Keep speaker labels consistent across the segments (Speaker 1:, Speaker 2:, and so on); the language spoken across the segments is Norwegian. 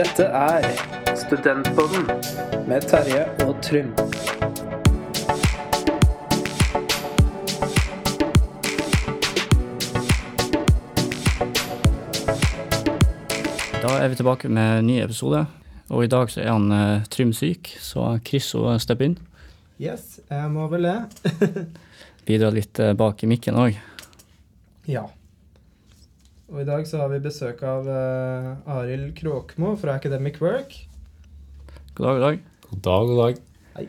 Speaker 1: Dette er Studentpodden med Terje og Trym.
Speaker 2: Da er vi tilbake med en ny episode. Og i dag så er han eh, Trym syk, så Chris og stepper inn.
Speaker 3: Yes, jeg må vel det.
Speaker 2: Bidra litt eh, bak i mikken òg.
Speaker 3: Ja. Og i dag så har vi besøk av uh, Arild Kråkmo fra Academic Work.
Speaker 2: God dag, god dag.
Speaker 4: God dag, god dag. Hei.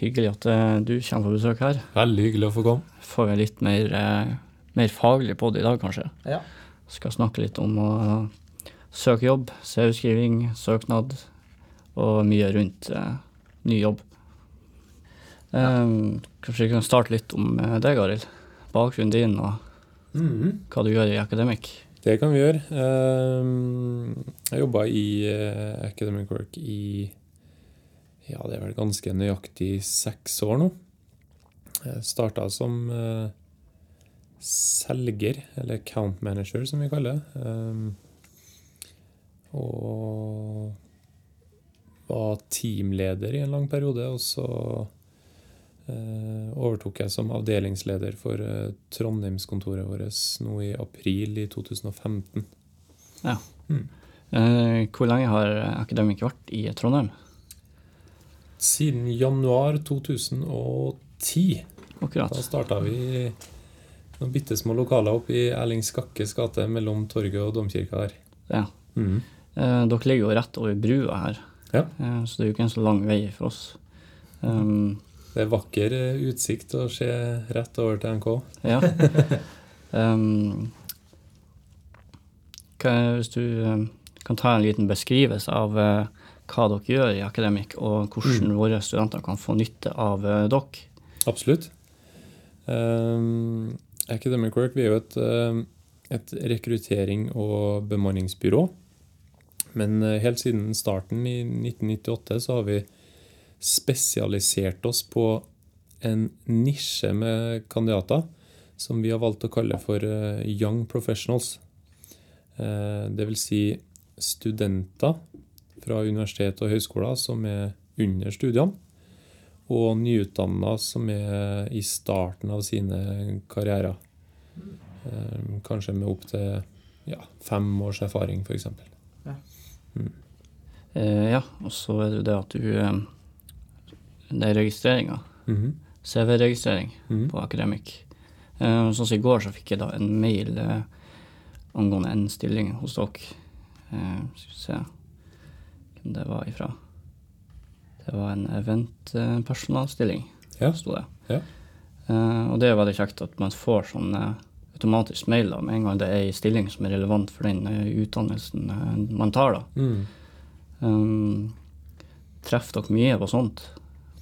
Speaker 2: Hyggelig at uh, du kommer på besøk her.
Speaker 4: Veldig hyggelig å få komme.
Speaker 2: Får vi litt mer, uh, mer faglig på det i dag, kanskje.
Speaker 3: Ja.
Speaker 2: Skal snakke litt om å søke jobb, CV-skriving, søknad og mye rundt ny jobb. Eh, kanskje vi kan starte litt om deg, Arild. Bakgrunnen din og hva du gjør i Academic.
Speaker 4: Det kan vi gjøre. Ehm, Jeg jobba i eh, Academic Work i ja, det er vel ganske nøyaktig seks år nå. Jeg starta som eh, selger, eller account manager som vi kaller det. Ehm, Og var teamleder i en lang periode, og så overtok jeg som avdelingsleder for eh, Trondheimskontoret vårt nå i april i 2015.
Speaker 2: Ja.
Speaker 4: Mm.
Speaker 2: Eh, hvor lenge har Akademik vært i Trondheim?
Speaker 4: Siden januar 2010.
Speaker 2: Akkurat.
Speaker 4: Da starta vi noen bitte små lokaler oppe i Erling Skakkes gate mellom torget og domkirka der.
Speaker 2: Ja.
Speaker 4: Mm.
Speaker 2: Eh, dere ligger jo rett over brua her,
Speaker 4: Ja.
Speaker 2: eh, så det er jo ikke en så lang vei for oss. Um,
Speaker 4: Det er vakker eh, utsikt å se rett over til NK.
Speaker 2: ja. um, hva, hvis du eh, kan ta en liten beskrivelse av uh, hva dere gjør i Akademik, og hvordan våre studenter kan få nytte av uh, dere.
Speaker 4: Absolutt. Um, Academic Work vi er jo et, et rekruttering- og bemanningsbyrå. Men helt siden starten i 1998 så har vi spesialisert oss på en nisje med kandidater som vi har valgt å kalle for eh, Young Professionals. Dvs. Det vil si studenter fra universitet og høyskoler som er under studiene og nyutdanna som er i starten av sine karrierer. Eh, Kanskje med opptil ja, fem års erfaring, f.eks.
Speaker 2: Eh, ja, og så er det det at du eh, Det er registreringa.
Speaker 4: Mhm.
Speaker 2: CV-registrering
Speaker 4: Mhm.
Speaker 2: på Akademik. Eh, sånn som i går så fikk jeg da en mail eh, angående en stilling hos dere. Eh, skal vi se hvem det var ifra. Det var en eventpersonalstilling,
Speaker 4: Ja.
Speaker 2: sto det.
Speaker 4: Ja.
Speaker 2: Eh, og det er veldig kjekt at man får sånn automatisk mail da, med en gang det er en stilling som er relevant for den utdannelsen man tar. da.
Speaker 4: Mm.
Speaker 2: Um, treffer dere mye på sånt?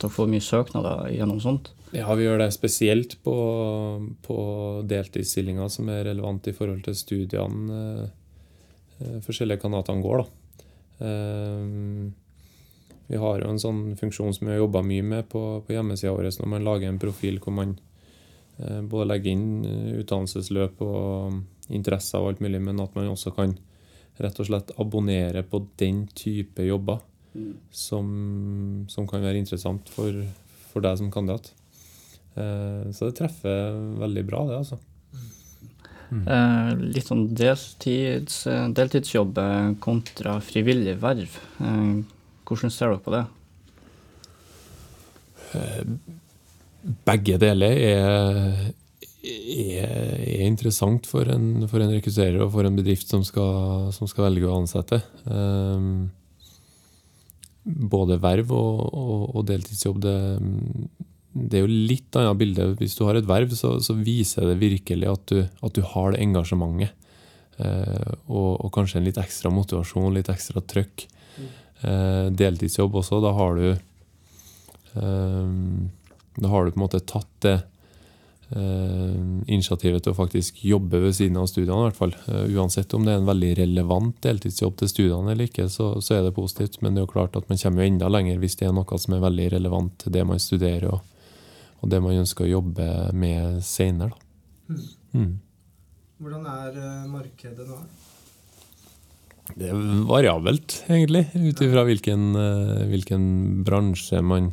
Speaker 2: At dere får mye søknader gjennom sånt?
Speaker 4: Ja, vi gjør det spesielt på, på deltidsstillinger som er relevant i forhold til studiene eh, forskjellige kandidatene går. Da. Eh, vi har jo en sånn funksjon som vi har jobba mye med på, på hjemmesida vår, når man lager en profil hvor man eh, både legger inn eh, utdannelsesløp og interesser og alt mulig, men at man også kan rett og slett abonnere på den type jobber som, som kan være interessant for, for deg som kandidat. Eh, Så det treffer veldig bra, det, altså.
Speaker 2: Eh, litt sånn deltids, eh, deltidsjobb eh, kontra frivillig verv. Eh, hvordan ser dere på det?
Speaker 4: Begge deler er, er, er interessant for en, for en rekrutterer og for en bedrift som skal, som skal velge å ansette. Um, både verv og, og, og deltidsjobb. Det, det er jo litt annet bilde. Hvis du har et verv, så, så viser det virkelig at du, at du har det engasjementet. Eh, og, og kanskje en litt ekstra motivasjon, litt ekstra trøkk. Eh, deltidsjobb også, da har du eh, Da har du på en måte tatt det initiativet til å faktisk jobbe ved siden av studiene, i hvert fall. Eh, uansett om det er en veldig relevant deltidsjobb til studiene eller ikke, så, så er det positivt. Men det er jo klart at man kommer jo enda lenger hvis det er noe som er veldig relevant til det man studerer, og, og det man ønsker å jobbe med seinere. Mm.
Speaker 3: Hvordan er eh, markedet nå?
Speaker 4: Det er variabelt, egentlig, ut ifra hvilken, eh, hvilken bransje man,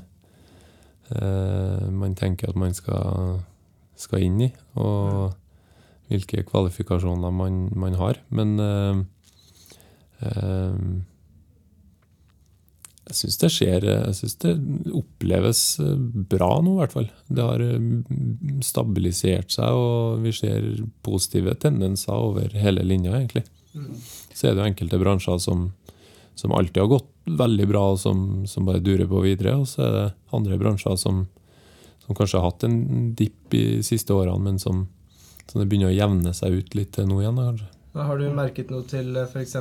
Speaker 4: eh, man tenker at man skal, skal inn i, og hvilke kvalifikasjoner man, man har. Men eh, eh, jeg syns det skjer Jeg syns det oppleves bra nå, i hvert fall. Det har eh, stabilisert seg, og vi ser positive tendenser over hele linja, egentlig. Så er det jo enkelte bransjer som, som alltid har gått veldig bra, og som, som bare durer på videre. Og så er det andre bransjer som, som kanskje har hatt en dipp i de siste årene, men som, som det begynner å jevne seg ut litt nå igjen. kanskje.
Speaker 3: Har du merket noe til f.eks.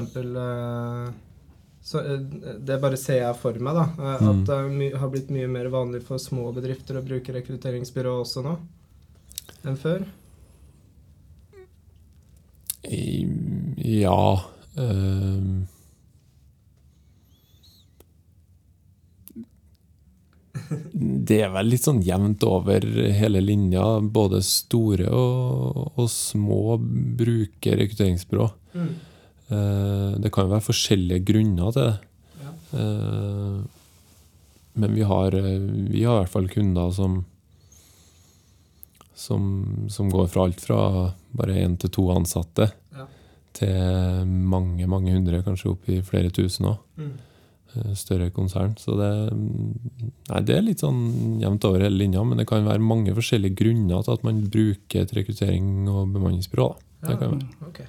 Speaker 3: Så, eh, det bare ser jeg for meg, da. eh,
Speaker 4: Mm.
Speaker 3: At det har blitt mye mer vanlig for små bedrifter å bruke rekrutteringsbyrå også nå enn før.
Speaker 4: Ja ehm, Det er vel litt sånn jevnt over hele linja. Både store og, og små bruker rekrutteringsbyrå. Mm. Det kan jo være forskjellige grunner til det.
Speaker 3: Ja.
Speaker 4: Eh, Men vi har, eh, vi har i hvert fall kunder som som, som går fra alt fra bare én til to ansatte
Speaker 3: Ja.
Speaker 4: til mange, mange hundre, kanskje opp i flere tusen òg.
Speaker 3: Mm.
Speaker 4: Større konsern. Så det, nei, det er litt sånn jevnt over hele linja, men det kan være mange forskjellige grunner til at man bruker et rekruttering- og bemanningsbyrå. Da. Det kan være.
Speaker 3: ok.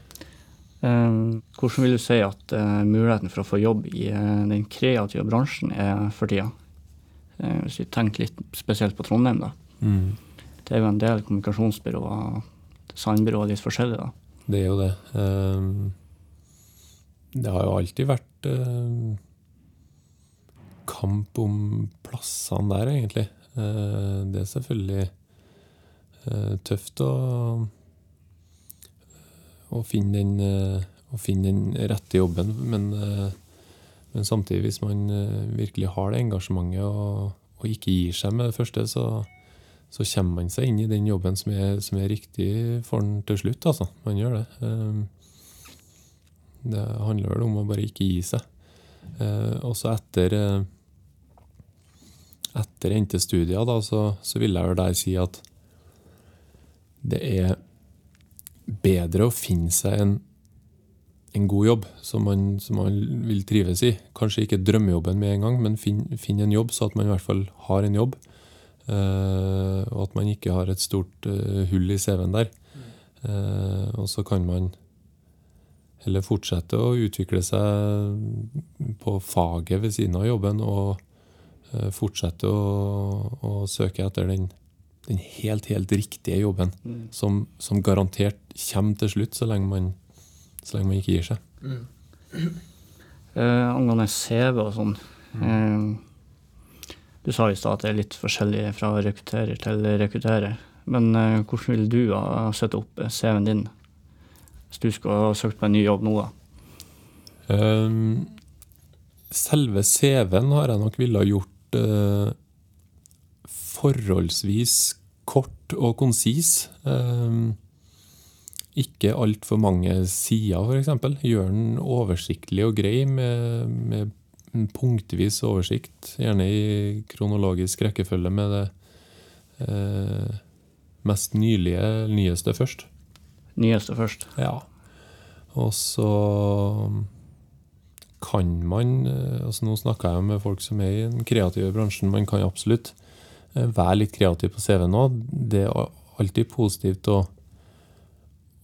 Speaker 2: Eh, hvordan vil du si at eh, muligheten for å få jobb i eh, den kreative bransjen er for tida? Eh, hvis vi tenker litt spesielt på Trondheim, da.
Speaker 4: Mm.
Speaker 2: Det er jo en del kommunikasjonsbyråer, designbyråer, litt forskjellige, da.
Speaker 4: Det er jo det. Ehm, Det har jo alltid vært eh, kamp om plassene der, egentlig. Eh, Det er selvfølgelig eh, tøft å, å, finne den, eh, å finne den rette jobben, men, men samtidig, hvis man virkelig har det engasjementet og, og ikke gir seg med det første, så, så kommer man seg inn i den jobben som er, som er riktig for den til slutt. Altså. Man gjør det. Det handler vel om å bare ikke gi seg. Også etter etter endte studier, da, så, så vil jeg jo der si at det er bedre å finne seg en, en god jobb som man, som man vil trives i. Kanskje ikke drømmejobben med en gang, men finn, finn en jobb så at man i hvert fall har en jobb. Uh, og at man ikke har et stort uh, hull i CV-en der. Uh, og så kan man heller fortsette å utvikle seg på faget ved siden av jobben, og fortsette å, å søke etter den, den helt, helt riktige jobben, som, som garantert kommer til slutt, så lenge man, så lenge man ikke gir seg.
Speaker 2: Eh, angående CV og sånn. Eh, du sa i stad at det er litt forskjellig fra rekrutterer til rekrutterer. Men uh, hvordan vil du ha sette opp eh, CV-en din hvis du skulle ha søkt på en ny jobb nå? da?
Speaker 4: Ehm, selve CV-en har jeg nok ville gjort eh, forholdsvis kort og konsis. Eh, ikke altfor mange sider, f.eks. Gjør den oversiktlig og grei med, med punktvis oversikt, gjerne i kronologisk rekkefølge med det eh, mest nylige, nyeste først.
Speaker 2: Nyeste først.
Speaker 4: Ja. Og så kan man eh, altså Nå snakker jeg med folk som er i den kreative bransjen. Man kan absolutt eh, være litt kreativ på CV nå. Det er alltid positivt å,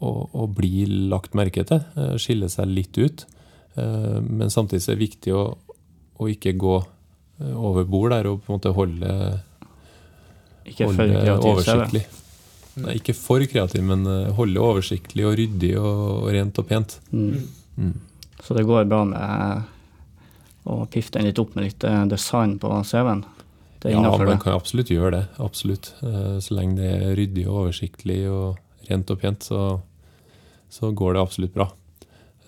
Speaker 4: å, å bli lagt merke til. eh, Skille seg litt ut. Eh, Men samtidig er det viktig å, å ikke gå over bord der og på en måte holde,
Speaker 2: Ikke for
Speaker 4: holde
Speaker 2: kreativ CV.
Speaker 4: oversiktlig. Nei, ikke for kreativ, men holde oversiktlig og ryddig og, og rent og pent.
Speaker 2: Mm.
Speaker 4: Mm.
Speaker 2: Så det går bra med å pifte den litt opp med litt eh, design på CV-en? Det er
Speaker 4: Ja, man kan absolutt gjøre det. Absolutt. Eh, Så lenge det er ryddig og oversiktlig og rent og pent, så, så går det absolutt bra.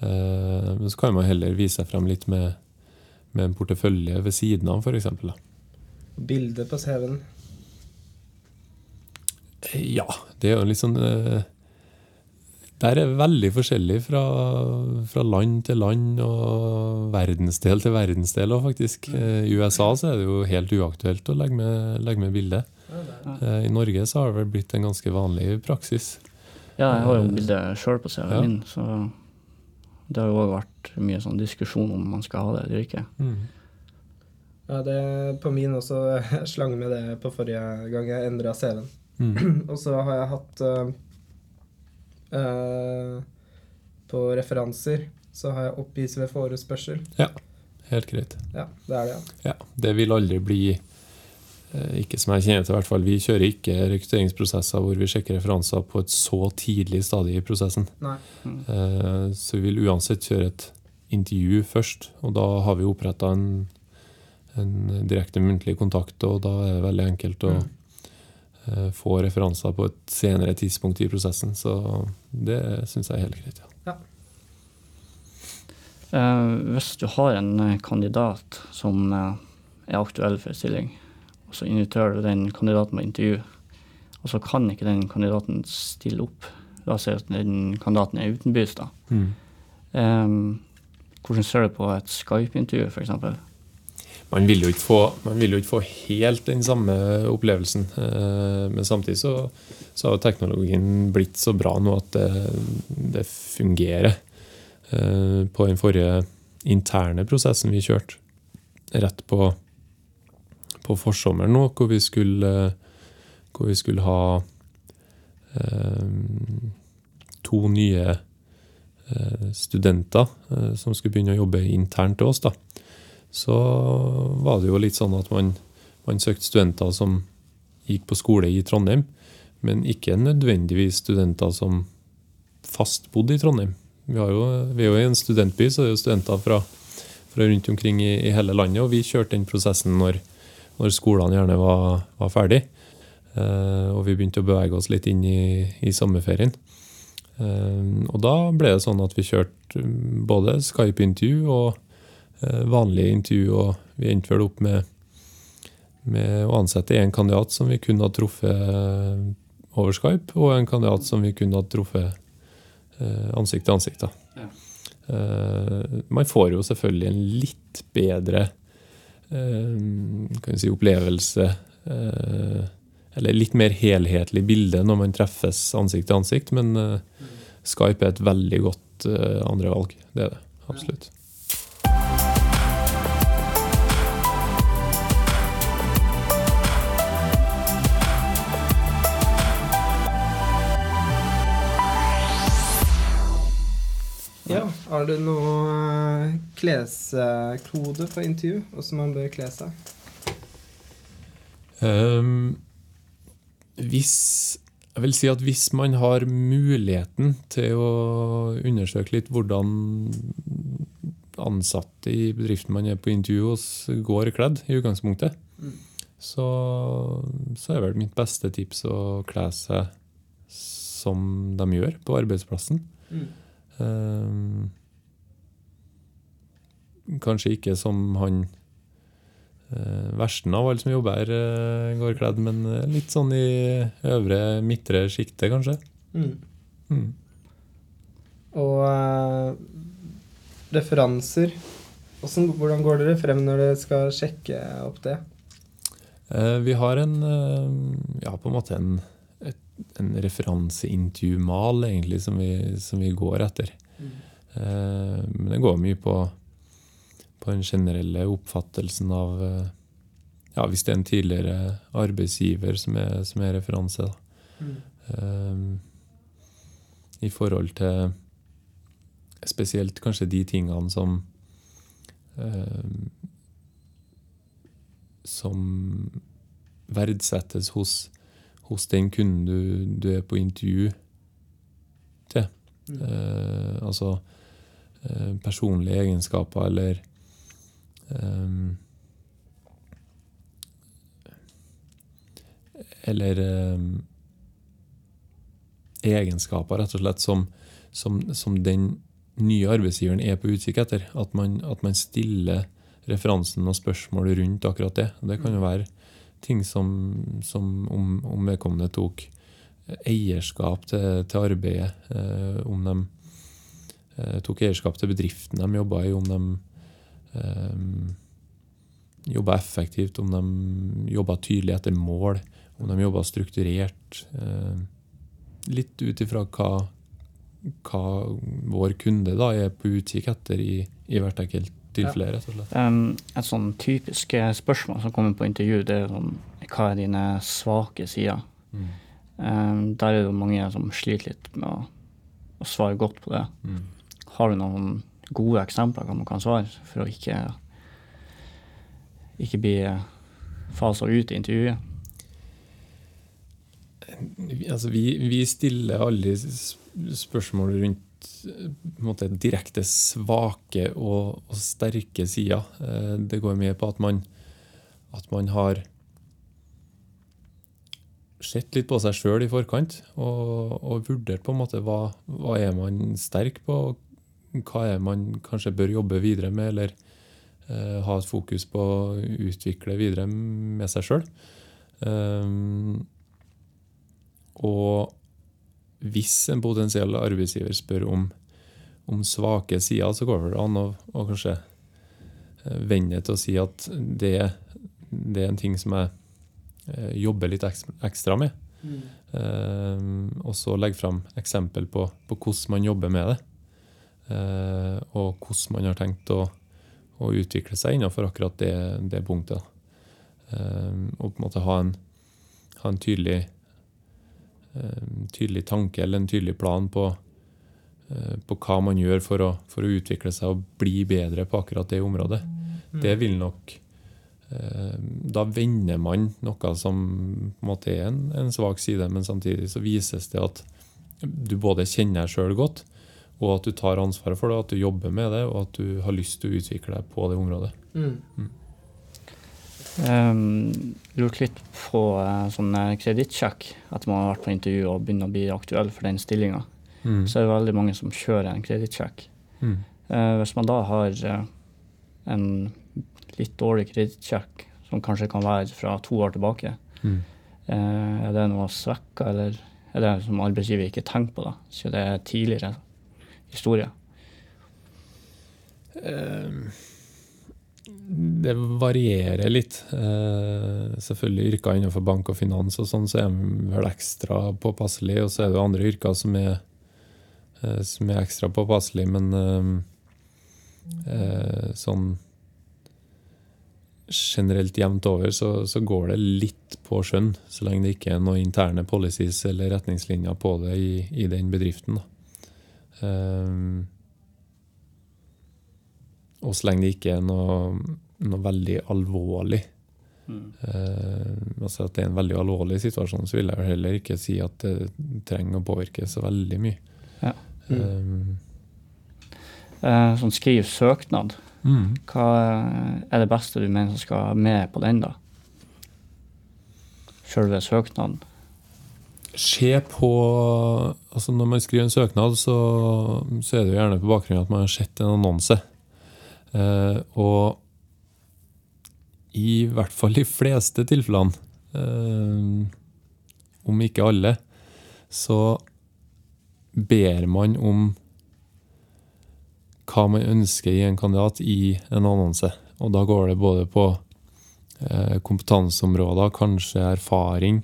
Speaker 4: Eh, Men så kan man heller vise seg frem litt med, med en portefølje ved siden av, f.eks.
Speaker 3: Bilde på CV-en.
Speaker 4: Ja, det er jo en litt sånn eh, Der er veldig forskjellig fra, fra land til land og verdensdel til verdensdel Og faktisk. Eh, I USA så er det jo helt uaktuelt å legge med, legge med bilde. Eh, I Norge så har det vel blitt en ganske vanlig praksis.
Speaker 2: Ja, jeg har jo bilde sjøl på CV-en
Speaker 4: Ja.
Speaker 2: min, så det har jo òg vært mye sånn diskusjon om man skal ha det eller ikke.
Speaker 4: Mm.
Speaker 3: Ja, det på min også. Jeg slang med det på forrige gang jeg endra CV-en.
Speaker 4: Mm.
Speaker 3: Og så har jeg hatt eh, eh, På referanser så har jeg oppgis ved forespørsel.
Speaker 4: Ja, Helt greit.
Speaker 3: Ja, det er det, ja.
Speaker 4: Ja, det vil aldri bli eh, Ikke som jeg kjenner til, i hvert fall. Vi kjører ikke rekrutteringsprosesser hvor vi sjekker referanser på et så tidlig stadie i prosessen.
Speaker 3: Nei.
Speaker 4: Eh, Så vi vil uansett kjøre et intervju først, og da har vi oppretta en, en direkte muntlig kontakt, og da er det veldig enkelt å
Speaker 3: Mm.
Speaker 4: Eh, få referanser på et senere tidspunkt i prosessen. Så det syns jeg er helt greit. Ja.
Speaker 2: Eh, hvis du har en eh, kandidat som er aktuell for en stilling, og så inviterer du den kandidaten på intervju, og så kan ikke den kandidaten stille opp. La oss si at den kandidaten er utenbys, da.
Speaker 4: Mm.
Speaker 2: Eh, hvordan ser du på et Skype-intervju, f.eks.?
Speaker 4: Man vil, få, man vil jo ikke få helt den samme opplevelsen. eh, Men samtidig så, så har teknologien blitt så bra nå at det, det fungerer. Eh, På den forrige interne prosessen vi kjørte, rett på, på forsommeren nå, hvor vi skulle, hvor vi skulle ha eh, to nye eh, studenter eh, som skulle begynne å jobbe internt til oss. da så var det jo litt sånn at man, man søkte studenter som gikk på skole i Trondheim, men ikke nødvendigvis studenter som fast bodde i Trondheim. Vi, jo, vi er jo i en studentby, så det er jo studenter fra, fra rundt omkring i, i hele landet, og vi kjørte den prosessen når, når skolene gjerne var, var ferdig. Eh, og vi begynte å bevege oss litt inn i, i sommerferien. Eh, og da ble det sånn at vi kjørte både Skype-intervju og vanlige intervju, og vi endte vel opp med, med å ansette en kandidat som vi kunne ha truffet eh, over Skype, og en kandidat som vi kunne ha truffet eh, ansikt til ansikt.
Speaker 2: Ja.
Speaker 4: Eh, man får jo selvfølgelig en litt bedre eh, kan si, opplevelse, eh, eller litt mer helhetlig bilde når man treffes ansikt til ansikt, men eh, Skype er et veldig godt andrevalg. andre valg. Det er det, absolutt.
Speaker 3: Ja, Har du noe eh, kleskode for intervju? Hvordan man bør kle seg?
Speaker 4: Um, hvis Jeg vil si at hvis man har muligheten til å undersøke litt hvordan ansatte i bedriften man er på intervju hos, går kledd i utgangspunktet,
Speaker 3: Mm.
Speaker 4: så, så er vel mitt beste tips å kle seg som de gjør på arbeidsplassen.
Speaker 3: Mm.
Speaker 4: Ehm, kanskje ikke som han uh, versten av alle som jobber her, eh, går kledd, men eh, litt sånn i øvre, midtre sjiktet, kanskje.
Speaker 3: Mm.
Speaker 4: Mm.
Speaker 3: Og eh, referanser Hvordan, hvordan går dere frem når dere skal sjekke opp det?
Speaker 4: Eh, vi har en eh, ja, på en måte en, en referanseintervjumal, egentlig, som vi, som vi går etter. Eh, men det går mye på, på den generelle oppfattelsen av eh, Ja, hvis det er en tidligere arbeidsgiver som er, som er referanse.
Speaker 3: Mm.
Speaker 4: Eh, I forhold til spesielt kanskje de tingene som eh, Som verdsettes hos, hos den kunden du, du er på intervju til.
Speaker 3: Mm.
Speaker 4: Eh, altså eh, personlige egenskaper eller eh, Eller eh, egenskaper, rett og slett, som, som, som den nye arbeidsgiveren er på utkikk etter. At man, at man stiller referansen og spørsmål rundt akkurat det. Det kan jo være ting som, som om, om vedkommende tok eierskap til, til arbeidet. Eh, om de eh, tok eierskap til bedriften de jobba i, om de eh, jobba effektivt, om de jobba tydelig etter mål, om de jobba strukturert. Eh, litt ut ifra hva, hva vår kunde da er på utkikk etter i, i hvert enkelt tilfelle. rett og slett.
Speaker 2: Um, et sånn typisk eh, spørsmål som kommer på intervju, det er sånn Hva er dine svake sider?
Speaker 4: Mm.
Speaker 2: Um, der er det jo mange som sliter litt med å, å svare godt på det.
Speaker 4: Mm.
Speaker 2: Har du noen gode eksempler hva man kan svare, for å ikke ikke bli fasa ut i intervjuet?
Speaker 4: Altså, vi, vi stiller alle spørsmål rundt eh, måte, direkte svake og, og sterke sider. Eh, Det går mye på at man, at man har sett litt på seg sjøl i forkant og, og vurdert på en måte hva, hva er man sterk på, og hva er man kanskje bør jobbe videre med, eller eh, ha et fokus på å utvikle videre med seg sjøl. Og hvis en potensiell arbeidsgiver spør om, om svake sider, så går det an å, å kanskje eh, vende til å si at det, det er en ting som jeg eh, jobber litt ekstra, med. med. Eh, og så legge fram eksempel på, på hvordan man jobber med det. Uh, og hvordan man har tenkt å, å utvikle seg innenfor akkurat det, det punktet. Eh, og på en måte ha en, ha en tydelig tydelig tanke eller en tydelig plan på, eh, på hva man gjør for å, for å utvikle seg og bli bedre på akkurat det området. Det vil nok eh, Da vender man noe som på en måte er en, en svak side, men samtidig så vises det at du både kjenner deg sjøl godt, og at du tar ansvaret for det, at du jobber med det, og at du har lyst til å utvikle deg på det området.
Speaker 3: Mm.
Speaker 2: Um, lurt litt på uh, sånn uh, kredittsjekk etter man har vært på intervju og begynner å bli aktuell for den stillinga.
Speaker 4: Mm.
Speaker 2: Så er det veldig mange som kjører en kredittsjekk.
Speaker 4: Mm.
Speaker 2: Uh, hvis man da har uh, en litt dårlig kredittsjekk, som kanskje kan være fra to år tilbake,
Speaker 4: Mm.
Speaker 2: eh, er det noe svekka, eller er det som arbeidsgiver ikke tenker på, da? Så det er tidligere historie.
Speaker 4: Eh, Det varierer litt. Eh, selvfølgelig yrker innenfor bank og finans og sånn, så er de vel ekstra påpasselig. Og så er det andre yrker som er, eh, som er ekstra påpasselig, men eh, eh, sånn generelt jevnt over så, så går det litt på skjønn, så lenge det ikke er noen interne policies eller retningslinjer på det i, i den bedriften. Da. Og så lenge det ikke er noe, noe veldig alvorlig, eh, altså at det er en veldig alvorlig situasjon, så vil jeg jo heller ikke si at det trenger å påvirke så veldig mye.
Speaker 2: Ja.
Speaker 3: Mm.
Speaker 4: Eh,
Speaker 2: Eh, sånn skriv søknad.
Speaker 4: mm.
Speaker 2: Hva er det beste du mener som skal med på den, da? Sjølve søknaden.
Speaker 4: Se på altså Når man skriver en søknad, så, så er det jo gjerne på bakgrunn av at man har sett en annonse. Eh, og i hvert fall de fleste tilfellene, eh, om ikke alle, så ber man om hva man ønsker i en kandidat i en annonse. Og da går det både på eh, kompetanseområder, kanskje erfaring,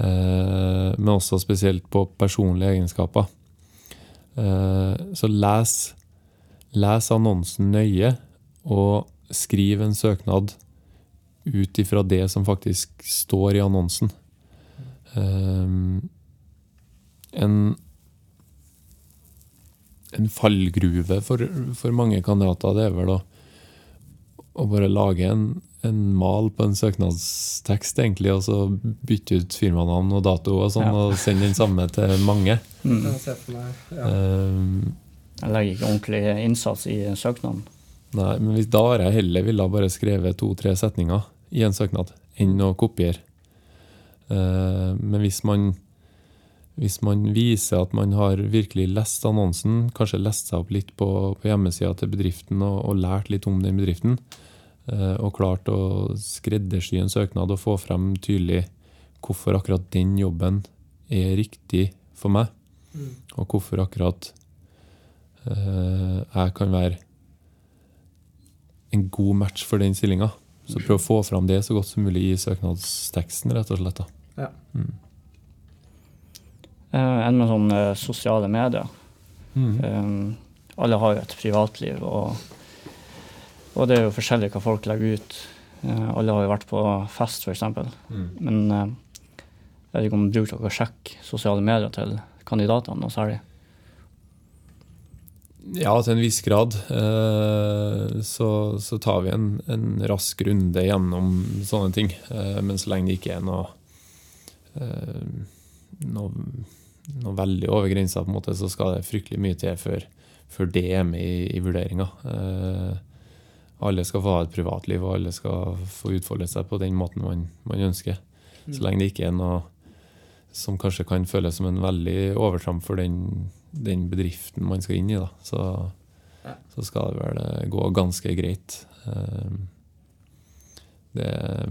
Speaker 4: men også spesielt på personlige egenskaper. Så les, les annonsen nøye, og skriv en søknad ut ifra det som faktisk står i annonsen. Um, en en fallgruve for, for mange kandidater, det er vel å, å bare lage en, en mal på en søknadstekst, egentlig, og så bytte ut firmanavn og dato og sånn,
Speaker 2: Ja.
Speaker 4: og sende den samme til mange.
Speaker 2: Mm.
Speaker 3: Jeg
Speaker 2: Jeg legger ikke ordentlig innsats i søknaden.
Speaker 4: nei, men hvis, da har jeg heller ville bare skrevet to-tre setninger i en søknad, enn å kopiere. Eh, men hvis man hvis man viser at man har virkelig lest annonsen, kanskje lest seg opp litt på, på hjemmesida til bedriften og, og lært litt om den bedriften, eh, og klart å skreddersy en søknad og få frem tydelig hvorfor akkurat den jobben er riktig for meg,
Speaker 3: Mm.
Speaker 4: og hvorfor akkurat jeg kan være en god match for den stillinga. Så prøv å få fram det så godt som mulig i søknadsteksten, rett og slett. da.
Speaker 3: Ja.
Speaker 4: Mm.
Speaker 2: Eh, enn med sånne eh, sosiale medier.
Speaker 4: Mm.
Speaker 2: Um, alle har jo et privatliv, og, og det er jo forskjellig hva folk legger ut. Uh, alle har jo vært på fest, f.eks.
Speaker 4: Mm.
Speaker 2: Men uh, jeg vet ikke om bruker dere å sjekke sosiale medier til kandidatene noe særlig?
Speaker 4: Ja, til en viss grad. Eh, så, så tar vi en, en rask runde gjennom sånne ting. Eh, men så lenge det ikke er noe, eh, noe, noe veldig over grensa, så skal det fryktelig mye til før, før det er med i, i vurderinga. Alle skal få ha et privatliv, og alle skal få utfolde seg på den måten man, man ønsker. Så lenge det ikke er noe som kanskje kan føles som en veldig overtramp for den, den bedriften man skal inn i, da. Så,
Speaker 3: Ja.
Speaker 4: så skal det vel eh, gå ganske greit. Eh, Det er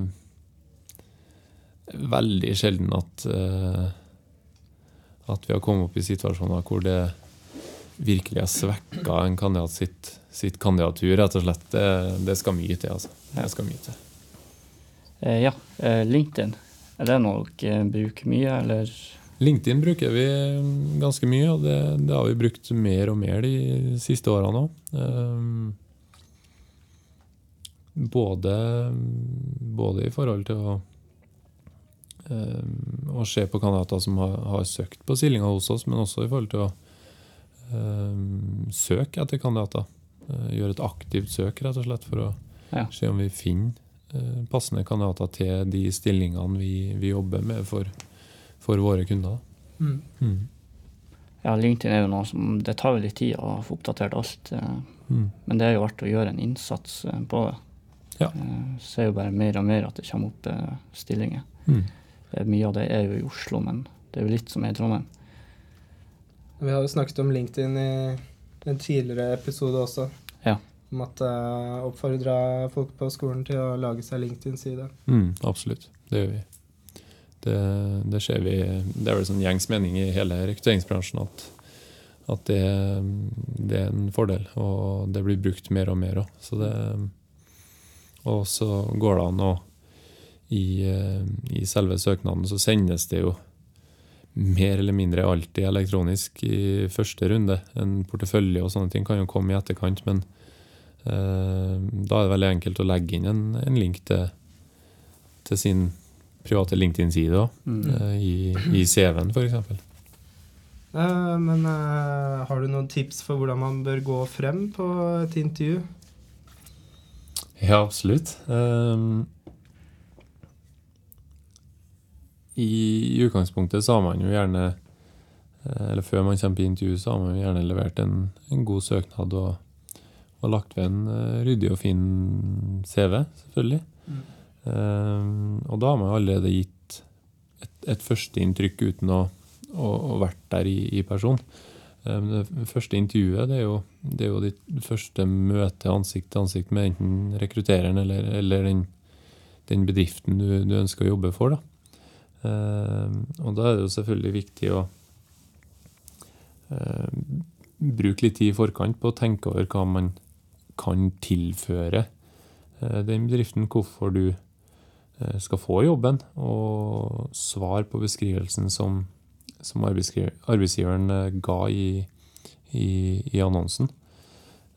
Speaker 4: veldig sjelden at eh, at vi har kommet opp i situasjoner hvor det virkelig har svekka en kandidat sitt, sitt kandidatur, rett og slett. Det, det skal mye til, altså. Det skal mye til.
Speaker 2: Eh, ja, eh, LinkedIn. Er det noe dere bruker mye, eller?
Speaker 4: LinkedIn bruker vi ganske mye, og det, det har vi brukt mer og mer de siste årene òg. Både, både i forhold til å, eh, å se på kandidater som har, har søkt på stillinger hos oss, men også i forhold til å eh, søke etter kandidater. Eh, Gjøre et aktivt søk, rett og slett, for å
Speaker 2: Ja.
Speaker 4: se om vi finner eh, passende kandidater til de stillingene vi, vi jobber med for, for våre kunder.
Speaker 3: Mm.
Speaker 4: Mm.
Speaker 2: Ja, LinkedIn er jo noe som Det tar jo litt tid å få oppdatert alt. Eh,
Speaker 4: Mm.
Speaker 2: men det er jo verdt å gjøre en innsats eh, på det.
Speaker 4: Ja.
Speaker 2: Jeg ser jo bare mer og mer at det kommer opp eh, stillinger.
Speaker 4: Mm.
Speaker 2: Eh, mye av det er jo i Oslo, men det er jo litt som er i Trondheim.
Speaker 3: Vi har jo snakket om LinkedIn i en tidligere episode også.
Speaker 2: Ja.
Speaker 3: Uh, oppfordra folk på skolen til å lage seg LinkedIn-side.
Speaker 4: Mm, absolutt. Det gjør vi. Det, det ser vi Det er vel sånn gjengs mening i hele rekrutteringsbransjen at, at det, det er en fordel, og det blir brukt mer og mer òg. Og så går det an å i, I selve søknaden så sendes det jo mer eller mindre alltid elektronisk i første runde. En portefølje og sånne ting kan jo komme i etterkant, men da er det veldig enkelt å legge inn en, en link til, til sin private LinkedIn-side
Speaker 2: Mm.
Speaker 4: eh, i, i CV-en f.eks.
Speaker 3: Eh, men eh, har du noen tips for hvordan man bør gå frem på et intervju?
Speaker 4: Ja, absolutt. Um, I utgangspunktet så har man jo gjerne eh, Eller før man kommer på intervju, så har man jo gjerne levert en, en god søknad og, og lagt ved en eh, ryddig og fin CV, selvfølgelig.
Speaker 3: Mm.
Speaker 4: Um, og da har man allerede gitt et, et førsteinntrykk uten å, å, å vært der i, i person. Um, det første intervjuet det er, jo, det er jo ditt første møte ansikt til ansikt med enten rekruttereren eller, eller den, den bedriften du, du ønsker å jobbe for. Da. Um, og da er det jo selvfølgelig viktig å bruke litt tid i forkant på å tenke over hva man kan tilføre uh, den bedriften, hvorfor du uh, skal få jobben, og svar på beskrivelsen som, som arbeidsgiveren eh, ga i, i, i annonsen.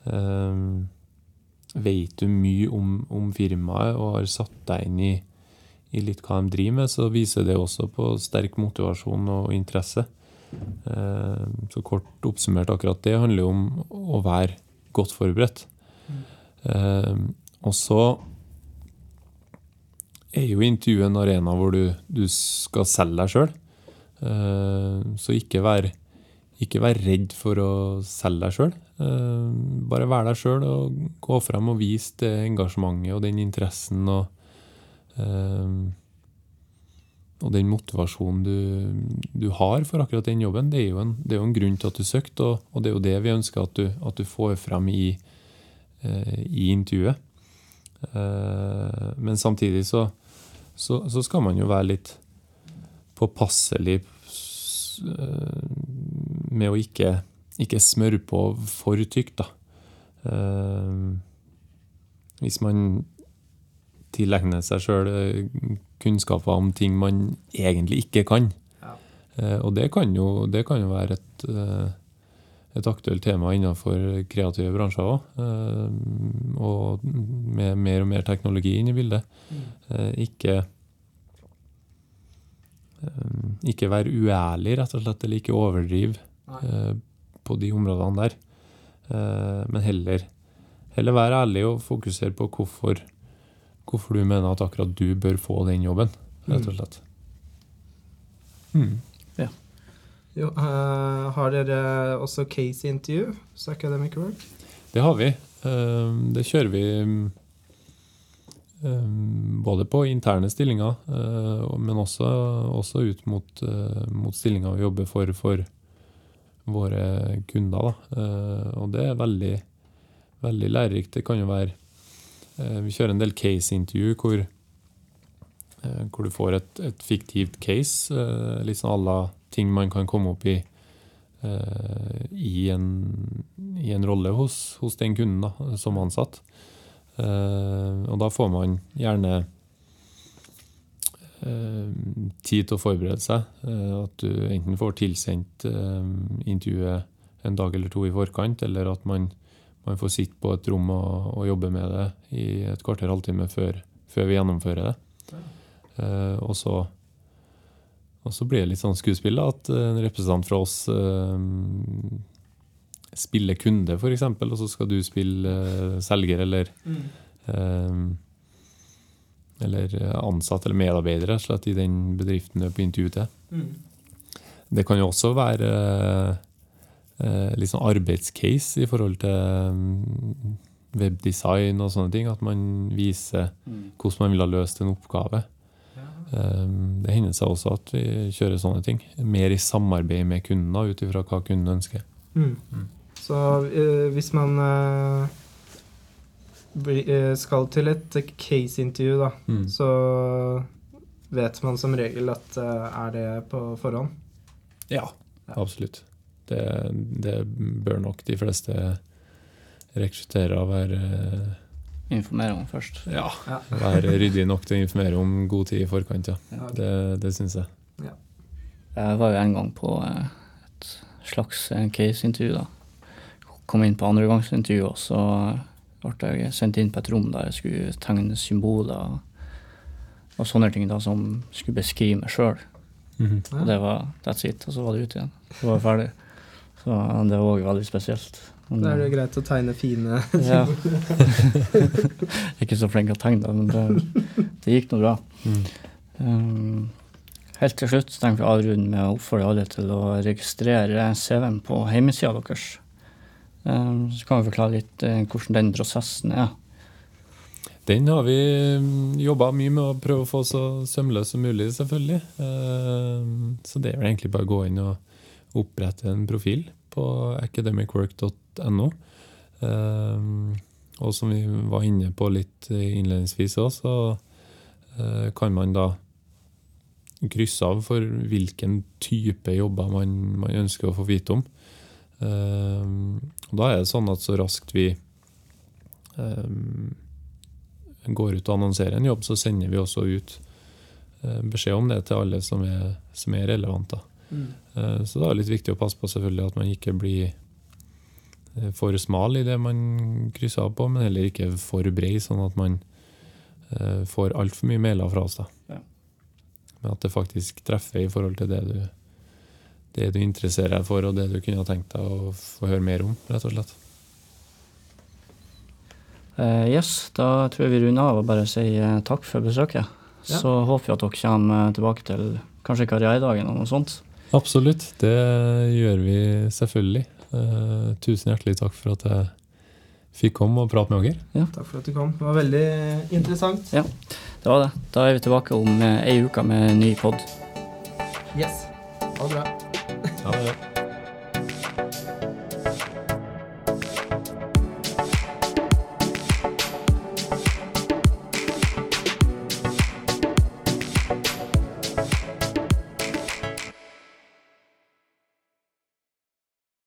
Speaker 4: Um, vet du mye om, om firmaet og har satt deg inn i, i litt hva de driver med, så viser det også på sterk motivasjon og interesse. Um, så kort oppsummert akkurat det handler om å være godt forberedt. Um, og så er jo intervjuet en arena hvor du, du skal selge deg sjøl. Eh, Så ikke vær, ikke vær redd for å selge deg sjøl. Bare vær deg sjøl og gå frem og vis det engasjementet og den interessen og, og den motivasjonen du, du har for akkurat den jobben. Det er jo en, det er jo en grunn til at du søkte, og, og det er jo det vi ønsker at du, at du får frem i, i intervjuet. Eh, Men samtidig så, så, så skal man jo være litt påpasselig eh, med å ikke, ikke smøre på for tykt, da. Eh, hvis man tilegner seg sjøl kunnskaper om ting man egentlig ikke kan.
Speaker 3: Ja.
Speaker 4: Eh, og det kan jo, det kan jo være et, eh, et aktuelt tema innenfor kreative bransjer òg. Og med mer og mer teknologi inn i bildet. Eh, Ikke eh, ikke være uærlig, rett og slett, eller ikke overdrive eh, på de områdene der. Eh, men heller, heller være ærlig og fokusere på hvorfor, hvorfor du mener at akkurat du bør få den jobben, rett og slett. Mm.
Speaker 3: Jo, uh, har dere også case-intervju hos Academic Work?
Speaker 4: Det har vi. Uh, Det kjører vi um, både på interne stillinger, uh, men også, også ut mot, mot stillinger vi jobber for for våre kunder. Og det er veldig, veldig lærerikt. Det kan jo være Vi kjører en del case-intervju hvor, hvor du får et, et fiktivt case, litt sånn à ting man kan komme opp i uh, i en, i en rolle hos, hos den kunden da, som ansatt. Uh, og da får man gjerne eh, tid til å forberede seg. At du enten får tilsendt intervjuet en dag eller to i forkant, eller at man, man får sitte på et rom og, og jobbe med det i et kvarter, halvtime før, før vi gjennomfører det. Og så og så blir det litt sånn skuespill da, at en representant fra oss eh, spiller kunde, f.eks., og så skal du spille eh, selger eller eh, eller ansatt eller medarbeider rett og slett i den bedriften du er på intervju til. Det kan jo også være eh, litt sånn arbeidscase i forhold til mm, webdesign og sånne ting. At man viser hvordan man ville ha løst en oppgave. Eh, Det hender seg også at vi kjører sånne ting. Mer i samarbeid med kundene ut ifra hva kunden ønsker.
Speaker 3: Mm. Så eh, hvis man eh, eh, skal til et case-intervju, da,
Speaker 4: Mm.
Speaker 3: så vet man som regel at er det på forhånd.
Speaker 4: Ja, absolutt. Det, det bør nok de fleste rekrutterere være,
Speaker 2: Informere om først.
Speaker 4: ja,
Speaker 3: Ja.
Speaker 4: være ryddig nok til å informere om god tid i forkant. Ja.
Speaker 3: Ja.
Speaker 4: Det, det syns jeg.
Speaker 2: Jeg var jo en gang på eh, et slags eh, case-intervju. da. Kom inn på andregangsintervju, og så ble jeg sendt inn på et rom der jeg skulle tegne symboler og sånne ting da, som skulle beskrive meg sjøl. Og det var that's it, og så var det ut igjen. Så var jeg ferdig. Så det var òg veldig spesielt.
Speaker 3: Da er det greit å tegne fine
Speaker 2: ja. Ikke så flink til å tegne, men det, det gikk nå bra.
Speaker 4: Mm.
Speaker 2: Um, helt til slutt tenker å avrunde med å oppfordre alle til å registrere CV-en på hjemmesida deres. Um, så kan vi forklare litt uh, hvordan den prosessen er.
Speaker 4: Den har vi jobba mye med å prøve å få så sømløs som mulig, selvfølgelig. Eh, Så det er vel egentlig bare å gå inn og opprette en profil på academicwork.no. Eh, Og som vi var inne på litt innledningsvis òg, så eh, kan man da krysse av for hvilken type jobber man, man ønsker å få vite om. Eh, Og da er det sånn at så raskt vi eh, går ut og annonserer en jobb, så sender vi også ut eh, beskjed om det til alle som er, som er relevante. Mm. Så da er det litt viktig å passe på selvfølgelig at man ikke blir eh, for smal i det man krysser av på, men heller ikke for bred, sånn at man eh, får altfor mye mailer fra oss. da.
Speaker 2: Ja.
Speaker 4: Men at det faktisk treffer i forhold til det du, det du interesserer deg for, og det du kunne ha tenkt deg å få høre mer om, rett og slett.
Speaker 2: Uh, yes, da tror jeg vi runder av og bare sier eh, takk for besøket.
Speaker 3: Ja.
Speaker 2: Så håper vi at dere kommer eh, tilbake til kanskje karrieredagen og noe sånt.
Speaker 4: Absolutt, det gjør vi selvfølgelig. Eh, tusen hjertelig takk for at jeg fikk komme og prate med dere.
Speaker 3: Takk for at du kom. Det var veldig interessant.
Speaker 2: Ja, Det var det. Da er vi tilbake om eh, ei uke med en ny pod.
Speaker 3: Yes. Ha det bra.
Speaker 4: Ha det.